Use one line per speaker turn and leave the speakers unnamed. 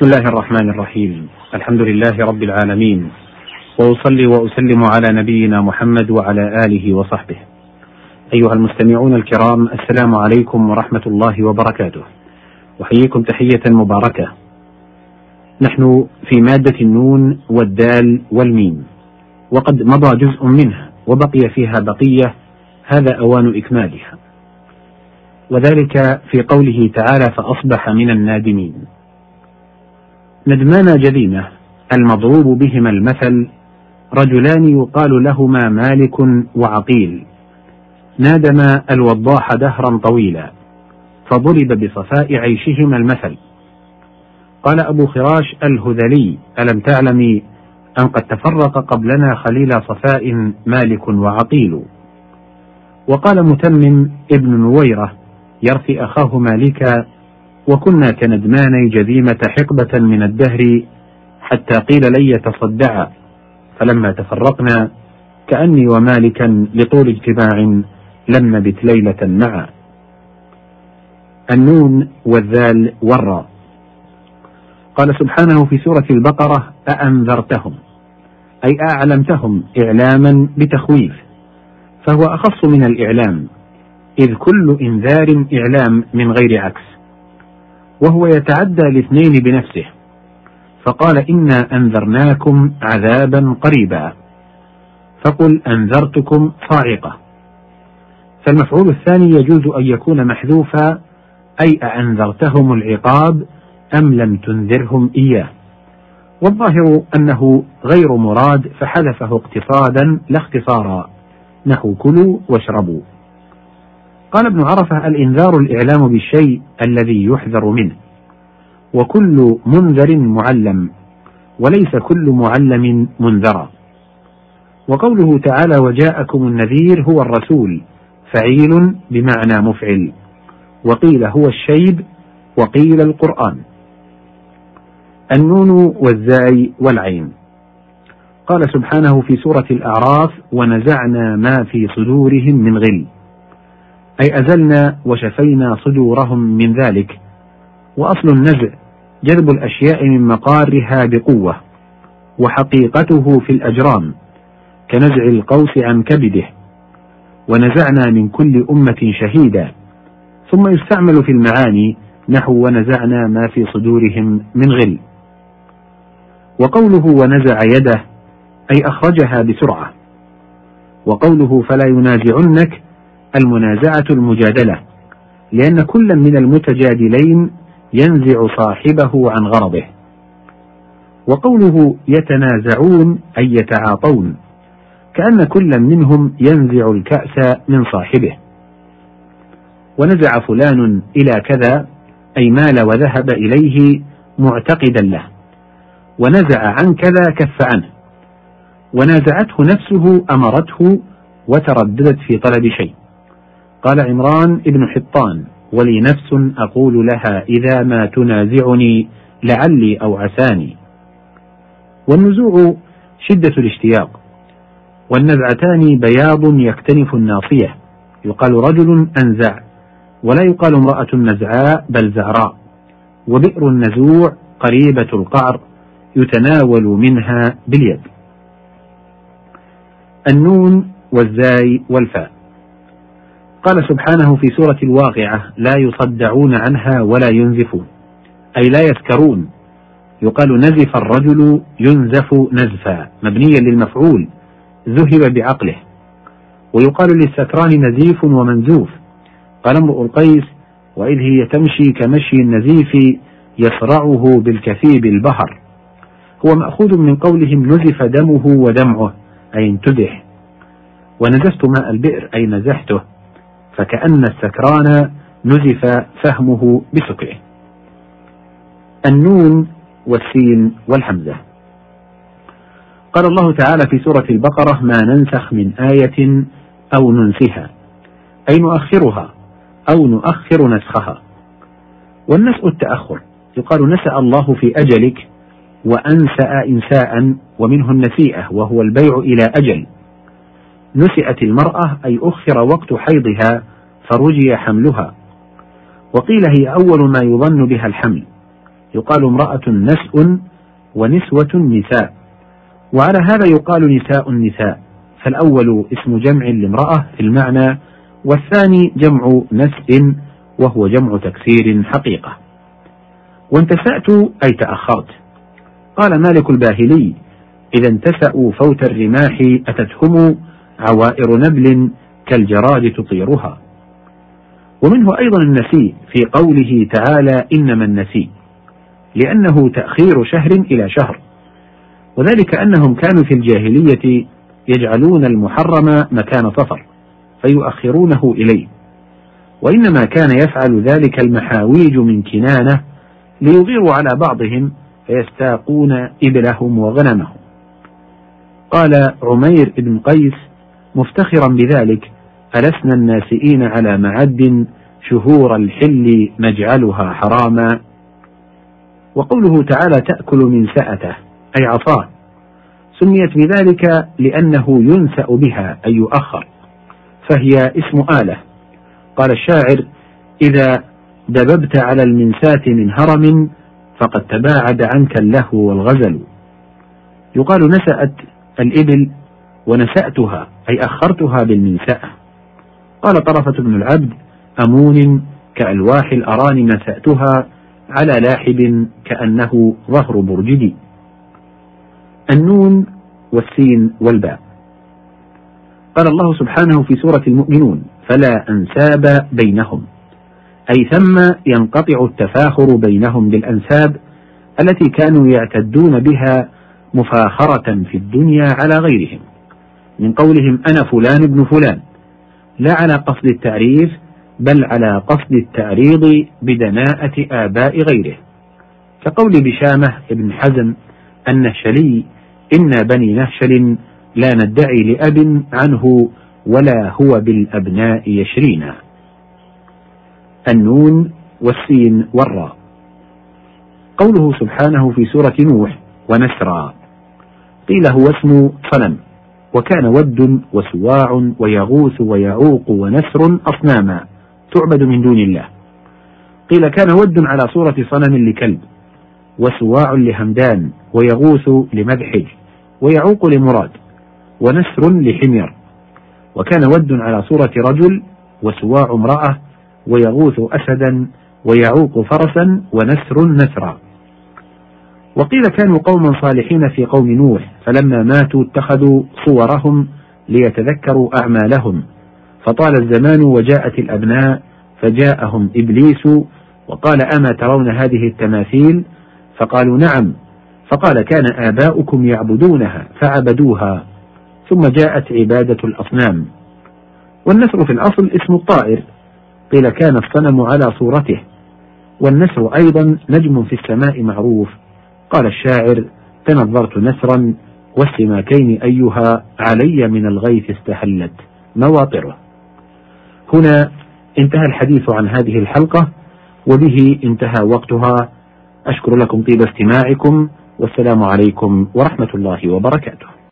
بسم الله الرحمن الرحيم. الحمد لله رب العالمين. وأصلي وأسلم على نبينا محمد وعلى آله وصحبه. أيها المستمعون الكرام السلام عليكم ورحمة الله وبركاته. أحييكم تحية مباركة. نحن في مادة النون والدال والميم. وقد مضى جزء منه وبقي فيها بقية. هذا أوان إكمالها. وذلك في قوله تعالى فأصبح من النادمين. ندمان جذيمة المضروب بهما المثل رجلان يقال لهما مالك وعقيل. نادما الوضاح دهرا طويلا فضرب بصفاء عيشهما المثل. قال أبو خراش الهذلي ألم تعلمي أن قد تفرق قبلنا خليل صفاء مالك وعقيل؟ وقال متمم ابن نويرة يرثي أخاه مالكا وكنا كندمان جذيمة حقبة من الدهر حتى قيل لن يتصدعا فلما تفرقنا كأني ومالكا لطول اجتماع لم نبت ليلة معا. النون والذال والراء قال سبحانه في سورة البقرة أأنذرتهم؟ أي أعلمتهم إعلاما بتخويف. فهو أخص من الإعلام إذ كل إنذار إعلام من غير عكس. وهو يتعدى الاثنين بنفسه. فقال إنا أنذرناكم عذابا قريبا. فقل أنذرتكم صاعقة. فالمفعول الثاني يجوز أن يكون محذوفا أي أأنذرتهم العقاب أم لم تنذرهم إياه. والظاهر أنه غير مراد فحذفه اقتصادا لا اختصارا. نحو كلوا واشربوا. قال ابن عرفة الإنذار الإعلام بالشيء الذي يحذر منه. وكل منذر معلم وليس كل معلم منذرا. وقوله تعالى وجاءكم النذير هو الرسول فعيل بمعنى مفعل. وقيل هو الشيب وقيل القرآن النون والزاي والعين. قال سبحانه في سورة الأعراف ونزعنا ما في صدورهم من غل أي أزلنا وشفينا صدورهم من ذلك. وأصل النزع جلب الأشياء من مقارها بقوة وحقيقته في الأجرام كنزع القوس عن كبده. ونزعنا من كل أمة شهيدا. ثم يستعمل في المعاني نحو ونزعنا ما في صدورهم من غل. وقوله ونزع يده أي أخرجها بسرعة. وقوله فلا ينازعنك المنازعة المجادلة لأن كل من المتجادلين ينزع صاحبه عن غرضه. وقوله يتنازعون أي يتعاطون كأن كل منهم ينزع الكأس من صاحبه. ونزع فلان إلى كذا أي مال وذهب إليه معتقدا له. ونزع عن كذا كف عنه. ونازعته نفسه أمرته وترددت في طلب شيء. قال عمران ابن حطان ولي نفس أقول لها إذا ما تنازعني لعلي أو عساني. والنزوع شدة الاشتياق والنزعتان بياض يكتنف الناصية يقال رجل أنزع ولا يقال امرأة نزعاء بل زعراء وبئر النزوع قريبة القعر يتناول منها باليد. النون والزاي والفاء. قال سبحانه في سورة الواقعة لا يصدعون عنها ولا ينزفون. أي لا يسكرون يقال نزف الرجل ينزف نزفا. مبنيا للمفعول. ذهب بعقله. ويقال للسكران نزيف ومنزوف. قال امرؤ القيس وإذ هي تمشي كمشي النزيف يصرعه بالكثيب البهر هو مأخوذ من قولهم نزف دمه ودمعه. أي انتدح ونزفت ماء البئر. أي نزحته. فكأن السكران نزف فهمه بسكره. النون والسين والحمزة. قال الله تعالى في سورة البقرة ما ننسخ من آية أو ننسها أي نؤخرها أو نؤخر نسخها. والنسء التأخر يقال نسأ الله في أجلك وأنسأ إنساء ومنه النسيئة وهو البيع إلى أجل. نسئت المرأة أي أخر وقت حيضها فرجي حملها. وقيل هي أول ما يظن بها الحمل. يقال امرأة نسء ونسوة نساء. وعلى هذا يقال نساء النساء. فالأول اسم جمع لامرأة في المعنى والثاني جمع نسء وهو جمع تكسير حقيقة. وانتسأت أي تأخرت. قال مالك الباهلي إذا انتسأوا فوت الرماح أتتهم عوائر نبل كالجراد تطيرها. ومنه أيضا النسيء في قوله تعالى إنما النسيء لأنه تأخير شهر إلى شهر. وذلك أنهم كانوا في الجاهلية يجعلون المحرم مكان صفر فيؤخرونه إليه. وإنما كان يفعل ذلك المحاويج من كنانة ليغيروا على بعضهم فيستاقون إبلهم وغنمهم. قال عمير بن قيس مفتخرا بذلك ألسنا الناسئين على معد شهور الحل نجعلها حراما. وقوله تعالى تأكل من سأته أي عصاه. سميت بذلك لأنه ينسأ بها أي يؤخر فهي اسم آلة. قال الشاعر إذا دببت على المنساة من هرم فقد تباعد عنك اللهو والغزل. يقال نسأت الإبل ونسأتها أي أخرتها بالمنسأة قال طرفة بن العبد أمون كألواح الأراني نسأتها على لاحب كأنه ظهر برجدي. النون والسين والباء. قال الله سبحانه في سورة المؤمنون فلا أنساب بينهم. أي ثم ينقطع التفاخر بينهم بالأنساب التي كانوا يعتدون بها مفاخرة في الدنيا على غيرهم. من قولهم أنا فلان ابن فلان. لا على قصد التعريف بل على قصد التعريض بدناءة آباء غيره. كقول بشامة ابن حزم النهشلي إن بني نهشل لا ندعي لأب عنه ولا هو بالأبناء يشرينا. النون والسين والراء. قوله سبحانه في سورة نوح ونسرا. قيل هو اسم صنم. وكان ود وسواع ويغوث ويعوق ونسر أصناما تعبد من دون الله. قيل كان ود على صورة صنم لكلب وسواع لهمدان ويغوث لمدحج ويعوق لمراد ونسر لحمير. وكان ود على صورة رجل وسواع امرأة ويغوث أسدا ويعوق فرسا ونسر نسرا. وقيل كانوا قوما صالحين في قوم نوح فلما ماتوا اتخذوا صورهم ليتذكروا أعمالهم. فطال الزمان وجاءت الأبناء فجاءهم إبليس وقال أما ترون هذه التماثيل؟ فقالوا نعم. فقال كان آباؤكم يعبدونها فعبدوها. ثم جاءت عبادة الأصنام. والنسر في الأصل اسم الطائر. قيل كان الصنم على صورته. والنسر أيضا نجم في السماء معروف. قال الشاعر تنظرت نسرا والسماكين أيها علي من الغيث استحلت مواطره. هنا انتهى الحديث عن هذه الحلقة وبه انتهى وقتها. أشكر لكم طيب استماعكم والسلام عليكم ورحمة الله وبركاته.